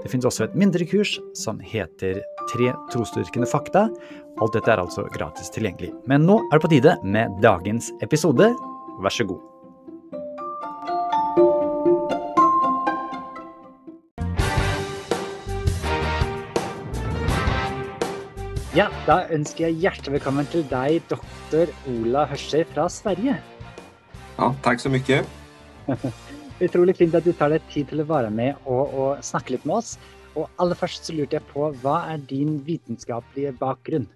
Det finnes også et mindre kurs som heter Tre trosstyrkende fakta. Alt dette er altså gratis tilgjengelig. Men nå er det på tide med dagens episode. Vær så god. Ja, da ønsker jeg hjertelig velkommen til deg, doktor Ola Hørscher fra Sverige. Ja, tack så mycket. Utrolig fint at du tar deg tid til å være med og, og snakke litt med oss. Og aller først så lurte jeg på, hva er din vitenskapelige bakgrunn?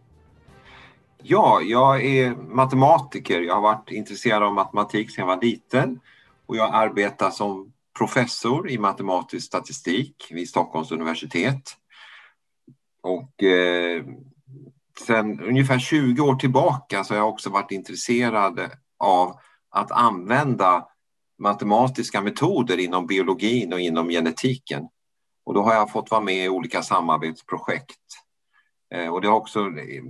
Ja, jag är matematiker. Jag har varit intresserad av matematik sedan jag var liten och jag arbetar som professor i matematisk statistik vid Stockholms universitet. Och eh, sen ungefär 20 år tillbaka så har jag också varit intresserad av att använda matematiska metoder inom biologin och inom genetiken. Och då har jag fått vara med i olika samarbetsprojekt. Eh, och det har också eh,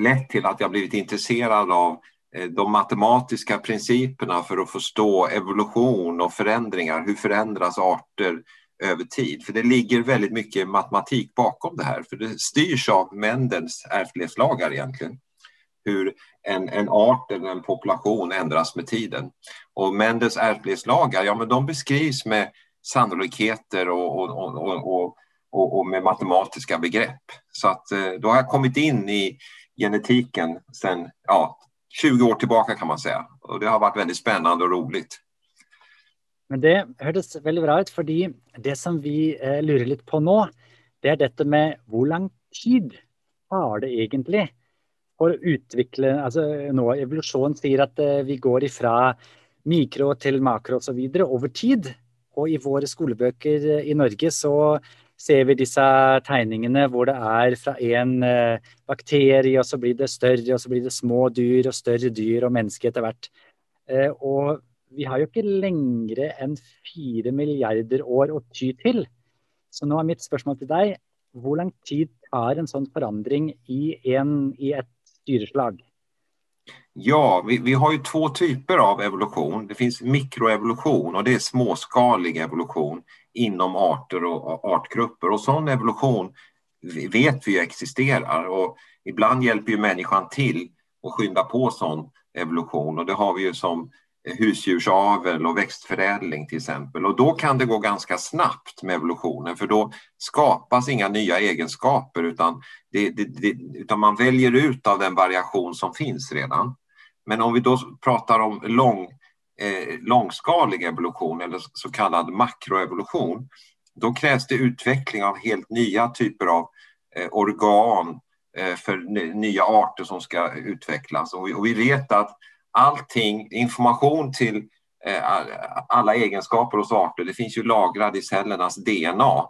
lett till att jag blivit intresserad av eh, de matematiska principerna för att förstå evolution och förändringar. Hur förändras arter över tid? För det ligger väldigt mycket matematik bakom det här, för det styrs av Mendels ärftlighetslagar egentligen. Hur en, en art eller en population ändras med tiden. Och Mendels ärftlighetslagar, ja men de beskrivs med sannolikheter och, och, och, och, och med matematiska begrepp. Så att eh, då har jag kommit in i genetiken sedan ja, 20 år tillbaka kan man säga. Och det har varit väldigt spännande och roligt. Men det hørtes veldig bra ut, fordi det som vi eh, lurer litt på nå, det er dette med hvor lang tid tar det egentlig for å utvikle altså nå Evolusjon sier at eh, vi går ifra mikro til makro osv. over tid. Og i våre skolebøker eh, i Norge så ser vi disse tegningene hvor det er fra en eh, bakterie, og så blir det større, og så blir det små dyr og større dyr og mennesker etter hvert. Og vi har jo ikke lengre enn fire milliarder år å ty til. Så nå er mitt spørsmål til deg, hvor lang tid tar en sånn forandring i, en, i et styrslag? Ja, vi, vi, har ju två typer av evolution. Det finns mikroevolution och det är småskalig evolution inom arter och artgrupper. Och sån evolution vet vi existerar och ibland hjälper ju människan till att skynda på sån evolution och det har vi ju som husdjursavel och växtförädling till exempel. Och då kan det gå ganska snabbt med evolutionen för då skapas inga nya egenskaper utan, det, det, det, utan man väljer ut av den variation som finns redan. Men om vi då pratar om lång, eh, långskalig evolution eller så kallad makroevolution, då krävs det utveckling av helt nya typer av eh, organ eh, för nya arter som ska utvecklas. Och vi, och vi vet att allting, information till eh, alla egenskaper hos arter, det finns ju lagrad i cellernas DNA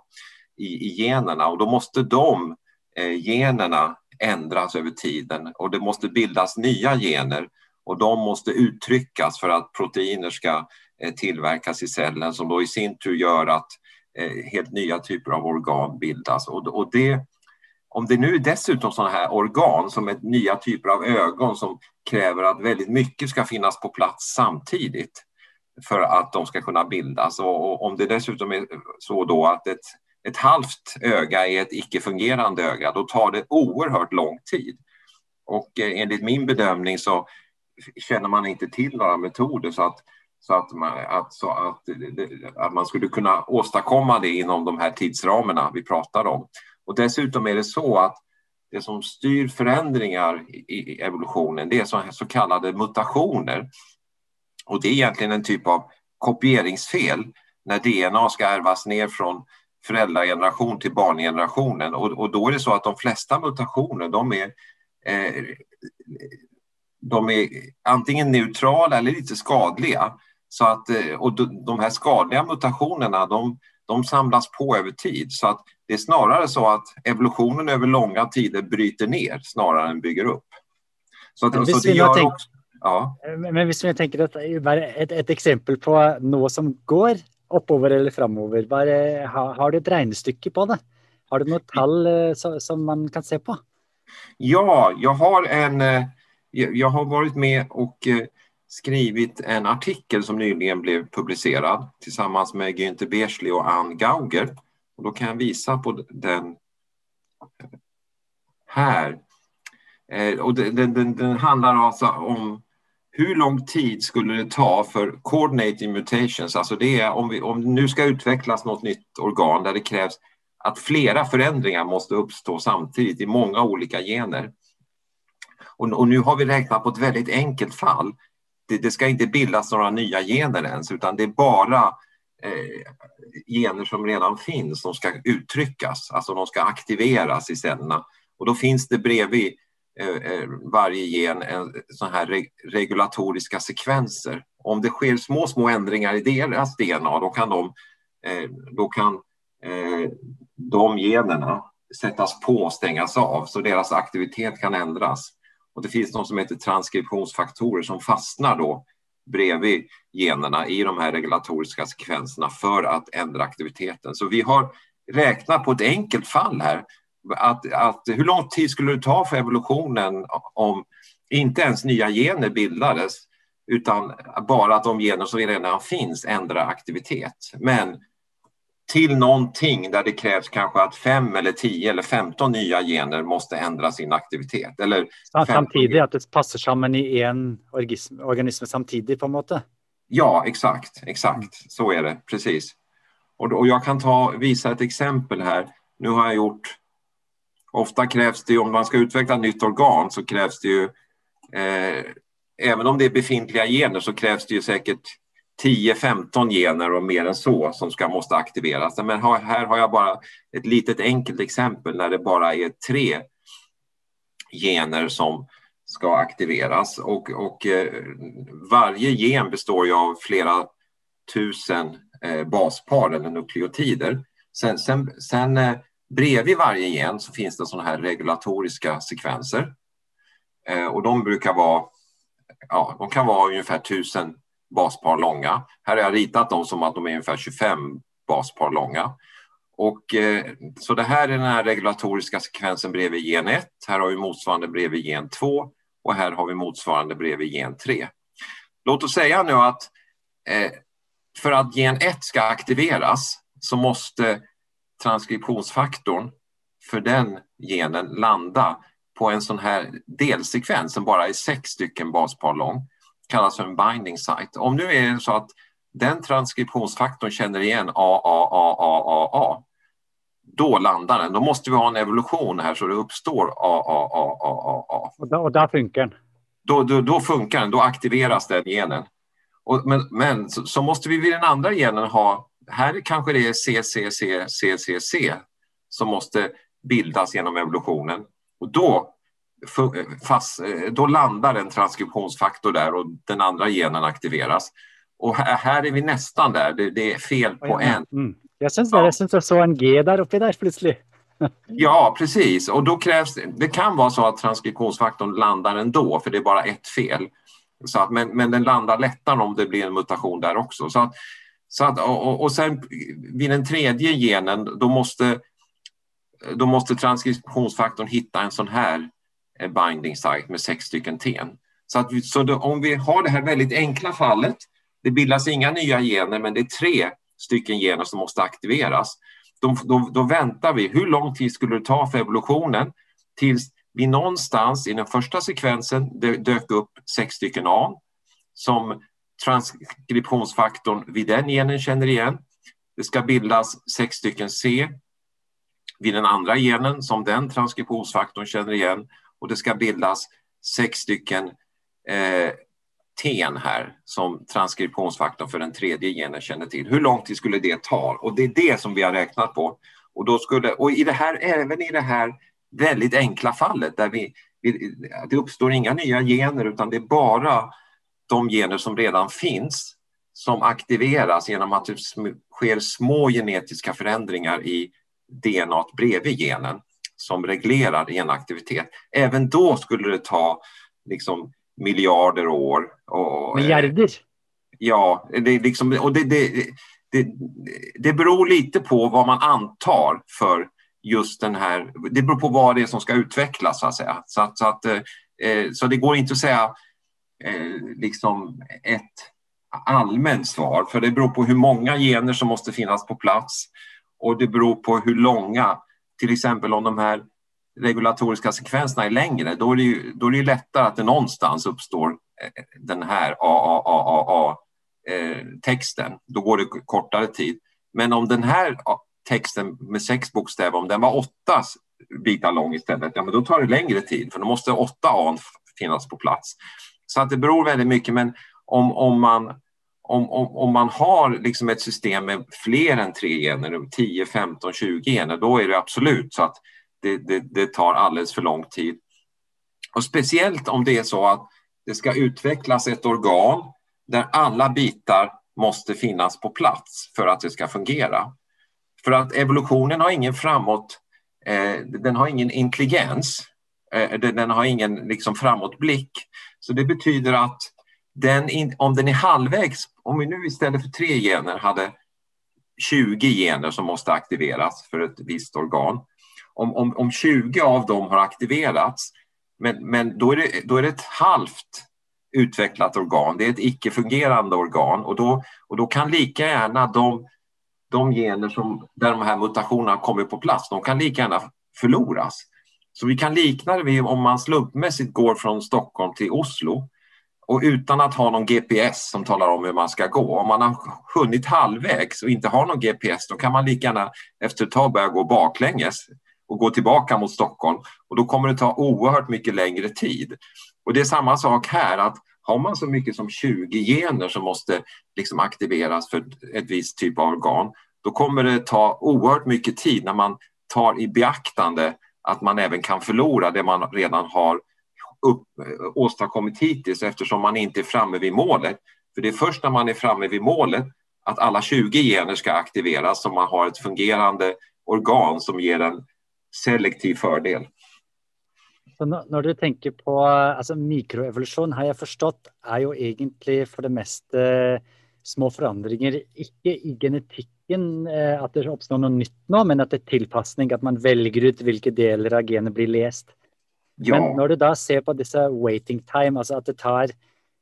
i, i generna. Och då måste de eh, generna ändras över tiden. Och det måste bildas nya gener. Och de måste uttryckas för att proteiner ska eh, tillverkas i cellen som då i sin tur gör att eh, helt nya typer av organ bildas. Och, och det, om det nu är dessutom sådana här organ som är nya typer av ögon som kräver att väldigt mycket ska finnas på plats samtidigt för att de ska kunna bildas och om det dessutom är så då att ett, ett halvt öga är ett icke-fungerande öga, då tar det oerhört lång tid. Och eh, enligt min bedömning så känner man inte till några metoder så att, så att, man, att, så att, eh, att man skulle kunna åstadkomma det inom de här tidsramarna vi pratar om. Och dessutom är det så att det som styr förändringar i evolutionen det är så, kallade mutationer. Och det är egentligen en typ av kopieringsfel när DNA ska ärvas ner från föräldrageneration till barngenerationen. Och, och då är det så att de flesta mutationer de är, eh, de är antingen neutrala eller lite skadliga. Så att, eh, och de här skadliga mutationerna de, de samlas på över tid. Så att det är snarare så att evolutionen över långa tider bryter ner snarare än bygger upp. Så, att, så det gör tänk... också... Ja. Men hvis vi tenker at et, et eksempel på noe som går oppover eller framover, bare, har, har du et regnestykke på det? Har du något tall eh, som man kan se på? Ja, jag har en eh, jag har varit med och eh, skrivit en artikel som nyligen blev publicerad tillsammans med Günther Bersli och Ann Gauger. Och då kan jag visa på den här. Eh, och den, den, den handlar alltså om hur lång tid skulle det ta för coordinating mutations, alltså det är om, vi, om det nu ska utvecklas något nytt organ där det krävs att flera förändringar måste uppstå samtidigt i många olika gener. Och, och nu har vi räknat på ett väldigt enkelt fall. Det, det, ska inte bildas några nya gener ens utan det är bara eh, gener som redan finns som ska uttryckas, alltså de ska aktiveras i cellerna. Och då finns det bredvid eh, eh varje gen en, sån här reg regulatoriska sekvenser. Om det sker små, små ändringar i deras DNA då kan de, eh, då kan Eh, de generna sättas på och stängas av så deras aktivitet kan ändras. Och det finns något som heter transkriptionsfaktorer som fastnar då bredvid generna i de här regulatoriska sekvenserna för att ändra aktiviteten. Så vi har räknat på ett enkelt fall här. Att, att hur lång tid skulle det ta för evolutionen om inte ens nya gener bildades utan bara att de gener som redan finns ändrar aktivitet. Men till någonting där det krävs kanske att fem eller tio eller femton nya gener måste ändra sin aktivitet. Eller samtidigt, att det passar samman i en organism, organism samtidigt på något sätt? Ja, exakt, exakt. Så är det, precis. Och, och jag kan ta, visa ett exempel här. Nu har jag gjort... Ofta krävs det, om man ska utveckla ett nytt organ så krävs det ju... Eh, även om det är befintliga gener så krävs det ju säkert 10-15 gener och mer än så som ska måste aktiveras. Men här har jag bara ett litet enkelt exempel när det bara är tre gener som ska aktiveras och, och eh, varje gen består ju av flera tusen eh, baspar eller nukleotider. Sen, sen, sen eh, bredvid varje gen så finns det sådana här regulatoriska sekvenser och de brukar vara Ja, de kan vara ungefär tusen baspar långa. Här har jag ritat dem som att de är ungefär 25 baspar långa. Och, eh, så det här är den här regulatoriska sekvensen bredvid gen 1. Här har vi motsvarande bredvid gen 2 och här har vi motsvarande bredvid gen 3. Låt oss säga nu att eh, för att gen 1 ska aktiveras så måste transkriptionsfaktorn för den genen landa på en sån här delsekvens som bara är sex stycken baspar lång kallas för en binding site. Om nu är det så att den transkriptionsfaktorn känner igen A, A, A, A, A, då landar den. Då måste vi ha en evolution här så det uppstår A, A, A. Och, då, och där funkar den? Då, då, då, funkar den, då aktiveras den genen. Och, men men så, så, måste vi vid den andra genen ha, här kanske det är C, C, C, C, C, C som måste bildas genom evolutionen. Och då fast, eh, då landar en transkriptionsfaktor där och den andra genen aktiveras. Och här är vi nästan där, det, det är fel på en. Mm. Jag syns ja. det, jag såg en G där uppe där plötsligt. ja, precis. Och då krävs det, det kan vara så att transkriptionsfaktorn landar ändå, för det är bara ett fel. Så att, men, men den landar lättare om det blir en mutation där också. Så att, så att, och, och sen vid den tredje genen, då måste, då måste transkriptionsfaktorn hitta en sån här binding site med sex stycken ten. Så, att vi, så då, om vi har det här väldigt enkla fallet, det bildas inga nya gener men det är tre stycken gener som måste aktiveras. Då, då, då väntar vi, hur lång tid skulle det ta för evolutionen tills vi någonstans i den första sekvensen dök upp sex stycken A som transkriptionsfaktorn vid den genen känner igen. Det ska bildas sex stycken C vid den andra genen som den transkriptionsfaktorn känner igen och det ska bildas sex stycken eh, ten här som transkriptionsfaktorn för den tredje genen känner till. Hur lång tid skulle det ta? Och det är det som vi har räknat på. Och, då skulle, och i det här, även i det här väldigt enkla fallet där vi, vi, det uppstår inga nya gener utan det är bara de gener som redan finns som aktiveras genom att det sker små genetiska förändringar i DNA bredvid genen som reglerar genaktivitet. Även då skulle det ta liksom miljarder år. Och, Miljarder? Ja, det, liksom, och det, det, det, det beror lite på vad man antar för just den här, det beror på vad det är som ska utvecklas så att säga. Så, att, så, att, eh, så det går inte att säga eh, liksom ett allmänt svar, för det beror på hur många gener som måste finnas på plats och det beror på hur långa, till exempel om de här regulatoriska sekvenserna är längre, då är det ju, då är det lättare att det någonstans uppstår eh, den här AAAA-texten. Eh, då går det kortare tid. Men om den här texten med sex bokstäver, om den var åtta bitar lång istället, ja men då tar det längre tid för då måste åtta A finnas på plats. Så att det beror väldigt mycket, men om, om man om, om, om man har liksom ett system med fler än tre gener, 10, 15, 20 gener, då är det absolut så att det, det, det tar alldeles för lång tid. Och speciellt om det är så att det ska utvecklas ett organ där alla bitar måste finnas på plats för att det ska fungera. För att evolutionen har ingen framåt, eh, den har ingen intelligens, eh, den har ingen liksom framåtblick. Så det betyder att den in, om den är halvvägs, om vi nu istället för tre gener hade 20 gener som måste aktiveras för ett visst organ. Om, om, om 20 av dem har aktiverats, men, men då, är det, då är det ett halvt utvecklat organ, det är ett icke-fungerande organ och då, och då kan lika gärna de, de gener som, där de här mutationerna kommer på plats, de kan lika gärna förloras. Så vi kan likna det vid om man slumpmässigt går från Stockholm till Oslo och utan att ha någon GPS som talar om hur man ska gå. Om man har hunnit halvvägs och inte har någon GPS då kan man lika gärna efter ett tag börja gå baklänges och gå tillbaka mot Stockholm och då kommer det ta oerhört mycket längre tid. Och det är samma sak här att har man så mycket som 20 gener som måste liksom aktiveras för ett visst typ av organ då kommer det ta oerhört mycket tid när man tar i beaktande att man även kan förlora det man redan har upp, åstadkommit hittills eftersom man inte är framme vid målet. För det är först när man är framme vid målet att alla 20 gener ska aktiveras som man har ett fungerande organ som ger en selektiv fördel. Så när du tänker på alltså mikroevolution har jag förstått är ju egentligen för det mesta eh, små förändringar, inte i genetiken, eh, att det uppstår något nytt nu, men att det är tillpassning, att man väljer ut vilka delar av genen blir läst. Ja. Men när du då ser på dessa waiting time, alltså att det tar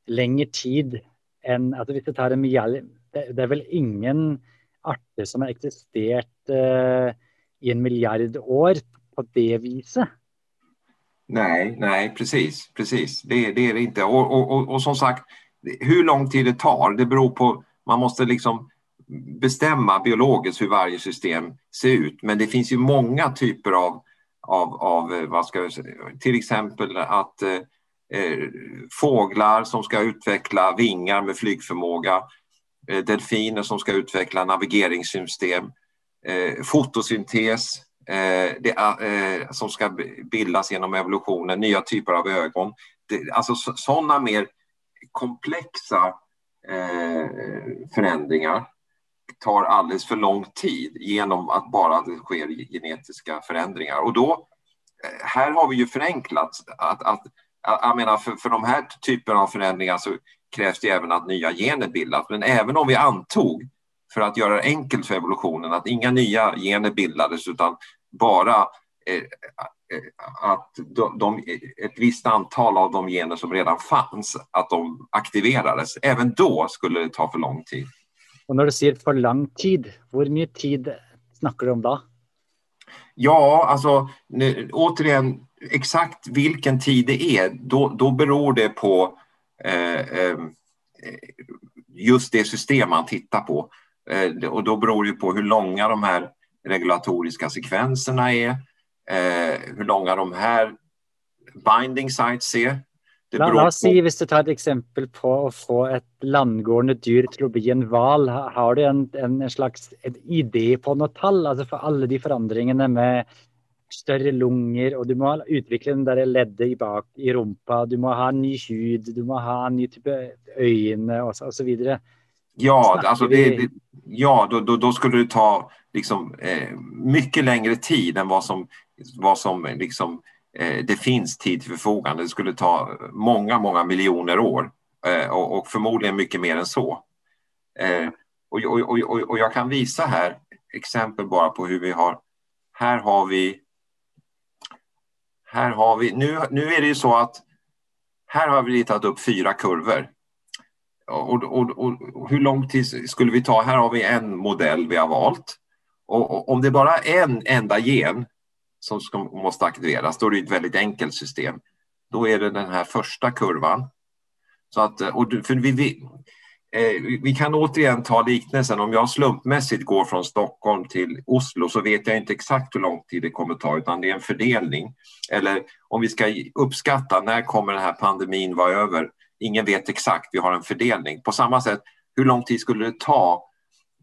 längre tid än att det tar en miljard, det, det är väl ingen arter som har existerat uh, i en miljard år på det viset? Nej, nej, precis, precis. Det, det är det inte. Och, och, och, och, som sagt, hur lång tid det tar, det beror på, man måste liksom bestämma biologiskt hur varje system ser ut. Men det finns ju många typer av av, av eh, vad ska jag säga, till exempel att eh, eh, fåglar som ska utveckla vingar med flygförmåga, eh, delfiner som ska utveckla navigeringssystem, eh, fotosyntes eh, det, eh, som ska bildas genom evolutionen, nya typer av ögon. Det, alltså sådana mer komplexa förändringar tar alldeles för lång tid genom att bara det sker genetiska förändringar. Och då, eh, här har vi ju förenklat. Att, att, jag menar, för, för de här typerna av förändringar så krävs det även att nya gener bildas. Men även om vi antog, för att göra det enkelt för evolutionen, att inga nya gener bildades utan bara eh, eh att de, de, ett visst antal av de gener som redan fanns, att de aktiverades. Även då skulle det ta för lång tid. Och när du säger för lång tid, hur mycket tid snackar du om då? Ja, alltså nu, återigen, exakt vilken tid det är, då, då beror det på eh, eh, just det system man tittar på. Eh, och då beror det på hur långa de här regulatoriska sekvenserna är, eh, hur långa de här binding sites är. La, la, oss si, hvis du tar et eksempel på å få et landgående dyr til å bli en hval, har du en, en, slags en idé på noe tall? Altså for alle de forandringene med større lunger, og du må utvikle den der leddet i bak i rumpa, du må ha ny hud, du må ha en ny type øyne osv. Ja, alltså det, det, ja då, då, då, skulle det ta liksom, eh, mycket längre tid än vad som, vad som liksom, Eh, det finns tid till förfogande. Det skulle ta många, många miljoner år eh, och, förmodligen mycket mer än så. Eh, och, och, och, och jag kan visa här exempel bara på hur vi har, här har vi, här har vi, nu, nu är det ju så att här har vi ritat upp fyra kurvor. Och, och, och, hur lång tid skulle vi ta? Här har vi en modell vi har valt. Och, om det bara är en enda gen som ska, måste aktiveras, då är det ett väldigt enkelt system. Då är det den här första kurvan. Så att, eh, och för vi, vi, eh, vi kan återigen ta liknelsen. Om jag slumpmässigt går från Stockholm till Oslo så vet jag inte exakt hur lång tid det kommer ta utan det är en fördelning. Eller om vi ska uppskatta när kommer den här pandemin vara över? Ingen vet exakt, vi har en fördelning. På samma sätt, hur lång tid skulle det ta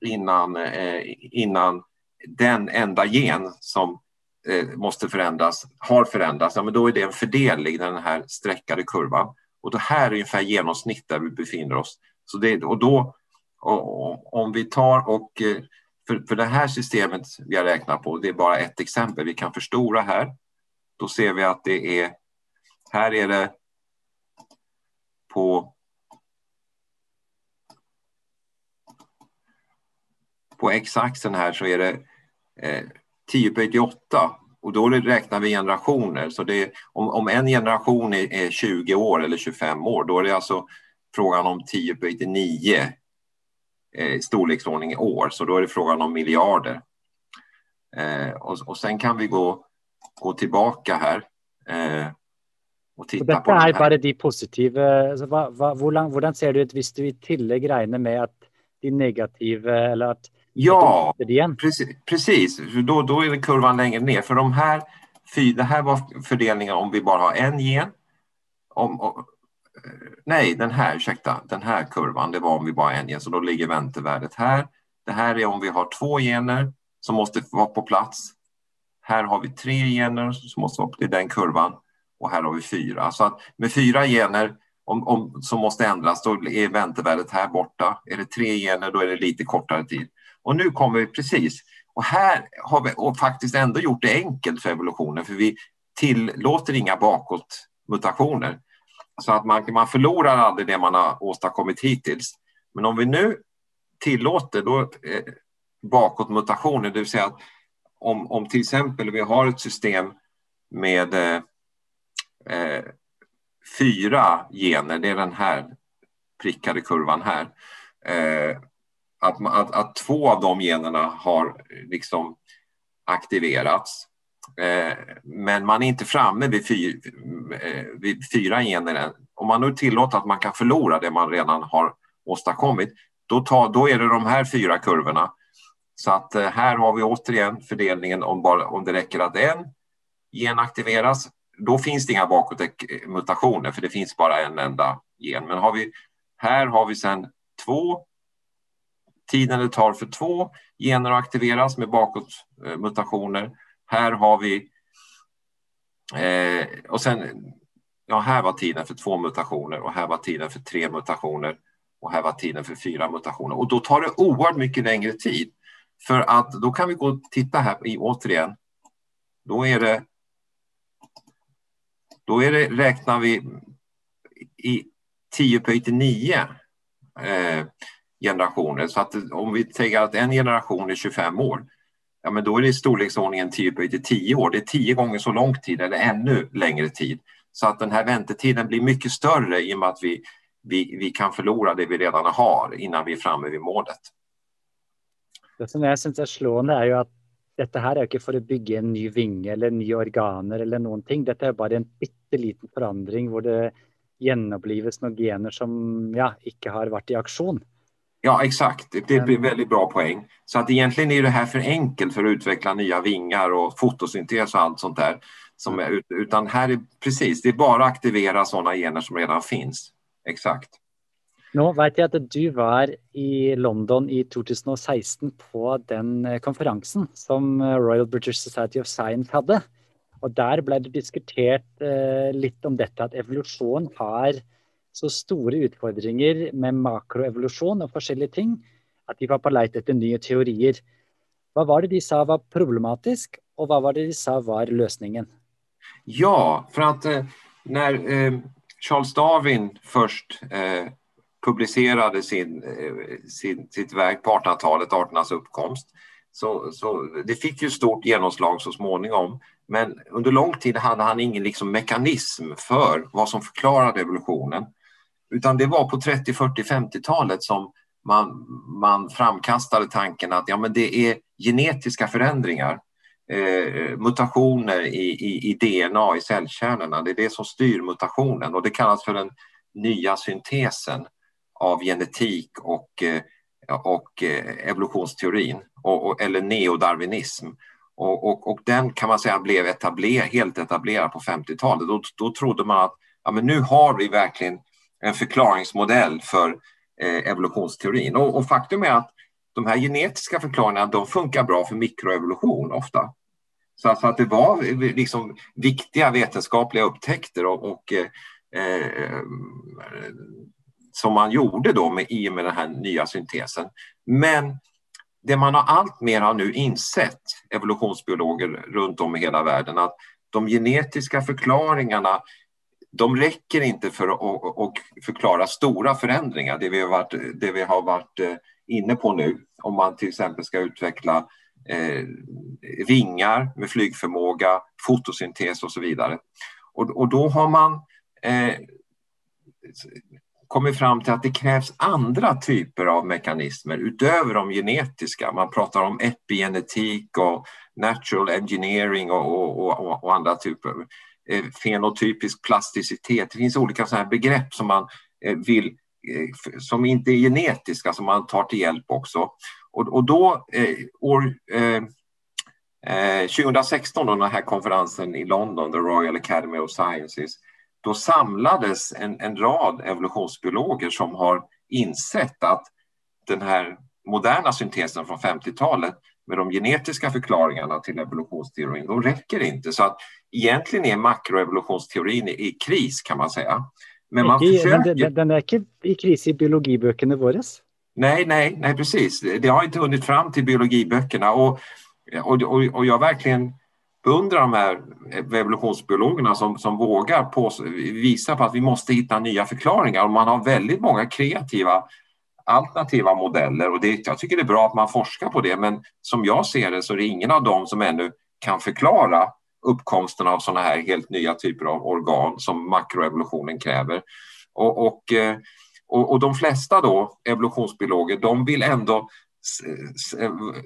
innan, eh, innan den enda gen som Eh, måste förändras har förändrats, ja, men då är det en fördelning, den här streckade kurvan. Och det här är ungefär genomsnitt där vi befinner oss. Så det, och då, och, om vi tar och eh, för, för det här systemet vi har räknat på, det är bara ett exempel. Vi kan förstora här. Då ser vi att det är, här är det på på x-axeln här så är det eh, 10 på 88 och då räknar vi generationer. Så det, om, om en generation är, är 20 år eller 25 år, då är det alltså frågan om 10 på 89 eh, storleksordning i år, så då är det frågan om miljarder. Eh, och, och sen kan vi gå, gå tillbaka här eh, och titta dette på det er bare de positive altså, hva, hva, hvordan, hvordan, ser det ut hvis du i tillegg regner med at de negativa eller att Ja, precis. precis. Då, då är kurvan längre ner. För de här, det här var fördelningen om vi bara har en gen. Om, om, nej, den här, ursäkta, den här kurvan, det var om vi bara har en gen, så då ligger väntevärdet här. Det här är om vi har två gener som måste vara på plats. Här har vi tre gener som måste vara på den kurvan och här har vi fyra. Så att med fyra gener om, om, som måste ändras, då är väntevärdet här borta. Är det tre gener, då är det lite kortare tid. Och nu kommer vi precis, och här har vi och faktiskt ändå gjort det enkelt för evolutionen, för vi tillåter inga bakåtmutationer. Så att man, man förlorar aldrig det man har åstadkommit hittills. Men om vi nu tillåter då, eh, bakåtmutationer, det vill säga att om, om till exempel vi har ett system med eh, eh, fyra gener, det är den här prickade kurvan här, eh, att, att, att, två av de generna har liksom aktiverats. Eh, men man är inte framme vid, fyr, eh, vid fyra gener än. Om man nu tillåter att man kan förlora det man redan har åstadkommit, då, tar, då är det de här fyra kurvorna. Så att eh, här har vi återigen fördelningen om, bara, om det räcker att en gen aktiveras då finns det inga bakåtmutationer för det finns bara en enda gen. Men har vi, här har vi sedan två, tiden det tar för två gener att aktiveras med bakåtmutationer. Här har vi, eh, och sen, ja här var tiden för två mutationer och här var tiden för tre mutationer och här var tiden för fyra mutationer. Och då tar det oerhört mycket längre tid. För att då kan vi gå och titta här i, återigen. Då är det då är det, räknar vi i 10 på 9 eh, generationer. Så att om vi tänker att en generation är 25 år, ja men då är det i storleksordningen 10 på 10 år. Det är tio gånger så lång tid eller ännu längre tid. Så att den här väntetiden blir mycket större i och med att vi, vi, vi kan förlora det vi redan har innan vi är framme vid målet. Det som jag syns är slående är ju att detta här är inte för att bygga en ny vinge eller nya organer eller någonting. Detta är bara en pytteliten liten forandring hvor det gjenopplives några gener som ja, inte har varit i aktion. Ja, exakt. Det är en väldigt bra poäng. Så att egentligen är det här för enkelt för att utveckla nya vingar och fotosyntes och allt sånt där. Som är, utan här är precis, det är bara att aktivera sådana gener som redan finns. Exakt. Nå vet jeg at du var i London i 2016 på den eh, konferansen som eh, Royal British Society of Science hadde. Og der ble det diskutert eh, litt om dette at evolusjon har så store utfordringer med makroevolusjon og forskjellige ting at de var på leit etter nye teorier. Hva var det de sa var problematisk, og hva var det de sa var løsningen? Ja, för att eh, när eh, Charles Darwin först eh, publicerade sin, eh, sin, sitt verk på 1800-talet, arternas uppkomst, så, så det fick ju stort genomslag så småningom. Men under lång tid hade han ingen liksom mekanism för vad som förklarade evolutionen. Utan det var på 30, 40, 50-talet som man, man framkastade tanken att ja, men det är genetiska förändringar, eh, mutationer i, i, i, DNA i cellkärnorna, det är det som styr mutationen och det kallas för den nya syntesen av genetik och, eh, och eh, evolutionsteorin, och, och, eller neodarwinism. Och, och, och, den kan man säga blev etabler, helt etablerad på 50-talet. Då, då trodde man att ja, men nu har vi verkligen en förklaringsmodell för eh, evolutionsteorin. Och, och, faktum är att de här genetiska förklaringarna de funkar bra för mikroevolution ofta. Så alltså att det var eh, liksom viktiga vetenskapliga upptäckter och, och eh, eh, som man gjorde då med, i och med den här nya syntesen. Men det man har alltmer har nu insett, evolutionsbiologer runt om i hela världen, att de genetiska förklaringarna de räcker inte för att förklara stora förändringar, det vi har varit, det vi har varit eh, inne på nu. Om man till exempel ska utveckla eh, vingar med flygförmåga, fotosyntes och så vidare. Och, och då har man eh, kommit fram till att det krävs andra typer av mekanismer utöver de genetiska. Man pratar om epigenetik och natural engineering och, och, och, och andra typer. Eh, fenotypisk plasticitet. Det finns olika sådana begrepp som man eh, vill eh, som inte är genetiska som man tar till hjälp också. Och, och då år 2016 då den här konferensen i London, The Royal Academy of Sciences, då samlades en, en rad evolutionsbiologer som har insett att den här moderna syntesen från 50-talet med de genetiska förklaringarna till evolutionsteorin, de räcker inte. Så att egentligen är makroevolutionsteorin i kris kan man säga. Men man ikke, försöker... Men den är inte i kris i biologiböckerna våra? Nej, nej, nej, precis. Det har inte hunnit fram till biologiböckerna och, och, och, och jag verkligen beundrar de här evolutionsbiologerna som, som vågar på, visa på att vi måste hitta nya förklaringar och man har väldigt många kreativa alternativa modeller och det, jag tycker det är bra att man forskar på det men som jag ser det så är det ingen av dem som ännu kan förklara uppkomsten av sådana här helt nya typer av organ som makroevolutionen kräver. Och, och, eh, och, och de flesta då, evolutionsbiologer, de vill ändå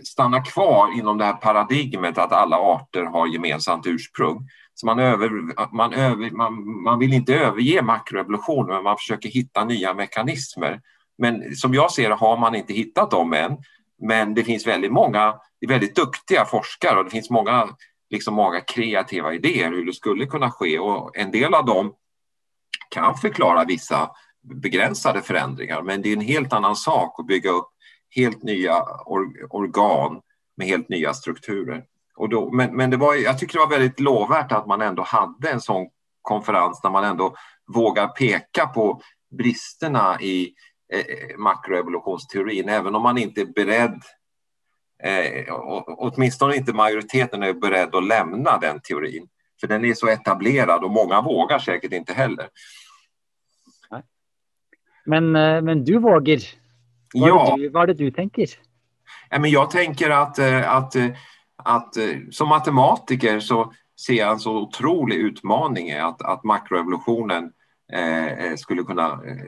stanna kvar inom det här paradigmet att alla arter har gemensamt ursprung. Så man, över, man, över, man, man vill inte överge makroevolutionen men man försöker hitta nya mekanismer. Men som jag ser det har man inte hittat dem än. Men det finns väldigt många väldigt duktiga forskare och det finns många, liksom många kreativa idéer hur det skulle kunna ske och en del av dem kan förklara vissa begränsade förändringar men det är en helt annan sak att bygga upp helt nya or organ med helt nya strukturer. Och då, men men det var, jag tycker det var väldigt lovvärt att man ändå hade en sån konferens där man ändå vågar peka på bristerna i eh, makroevolutionsteorin, även om man inte är beredd eh, åtminstone inte majoriteten är beredd att lämna den teorin. För den är så etablerad och många vågar säkert inte heller. Men, eh, men du vågar? Vad, ja. är det du, vad är det du tänker? Ja, men jag tänker att, eh, att, eh, att som matematiker så ser jag en så otrolig utmaning i att, att makroevolutionen Eh, eh, skulle kunna eh,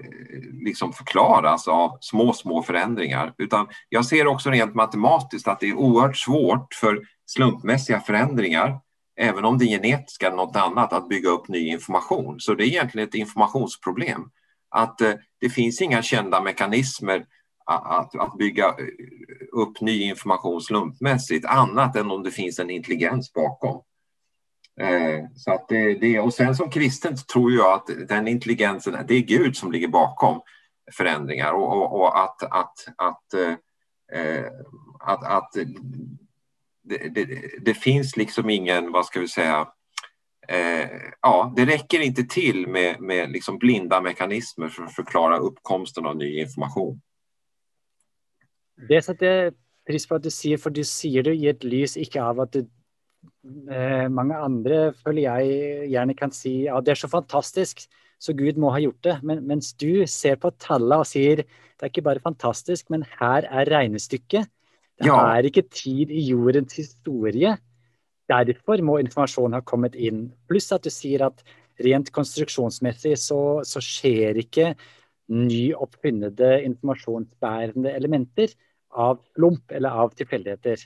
liksom förklaras av små, små förändringar. Utan jag ser också rent matematiskt att det är oerhört svårt för slumpmässiga förändringar, även om det är genetiska eller något annat, att bygga upp ny information. Så det är egentligen ett informationsproblem. Att eh, det finns inga kända mekanismer att, att bygga eh, upp ny information slumpmässigt annat än om det finns en intelligens bakom. Eh, så att det, det, och sen som kristen tror jag att den intelligensen, det är Gud som ligger bakom förändringar och, och, och att, att, att, eh, eh, att, att det, det, det, finns liksom ingen, vad ska vi säga, eh, ja, det räcker inte till med, med liksom blinda mekanismer för att förklara uppkomsten av ny information. Det sätter jag pris på att du säger, för du säger det i ett ljus, inte av att du mange andre føler jeg gjerne kan si ja, det er så fantastisk, så Gud må ha gjort det. Men, mens du ser på tallene og sier det er ikke bare fantastisk, men her er regnestykket. Det Ja. er ikke tid i jordens historie. Derfor må informasjonen ha kommet inn. Pluss at du sier at rent konstruksjonsmessig så, så skjer ikke nyoppfinnede informasjonsbærende elementer av slump eller av tilfeldigheter.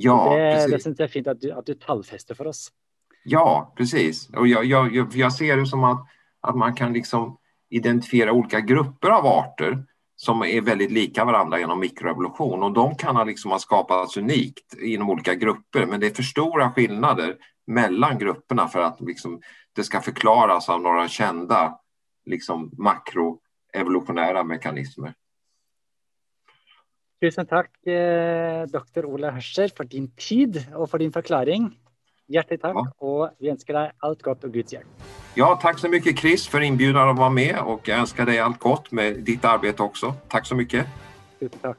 Ja, det det syns jeg er fint at du, at du tallfester for oss. Ja, precis. Och jag, jag, jag, jag ser det som att, att man kan liksom identifiera olika grupper av arter som är väldigt lika varandra genom mikroevolution och de kan ha, liksom ha skapats unikt inom olika grupper men det är för stora skillnader mellan grupperna för att liksom, det ska förklaras av några kända liksom, makroevolutionära mekanismer. Tusen takk, eh, doktor Ole Hørscher, for din tid og for din forklaring. Hjertelig takk, Ja. og vi ønsker deg alt godt og Guds hjelp. Ja, tack så mycket Chris för inbjudan att vara med och jag önskar dig allt gott med ditt arbete också. Tack så mycket. Tusen takk.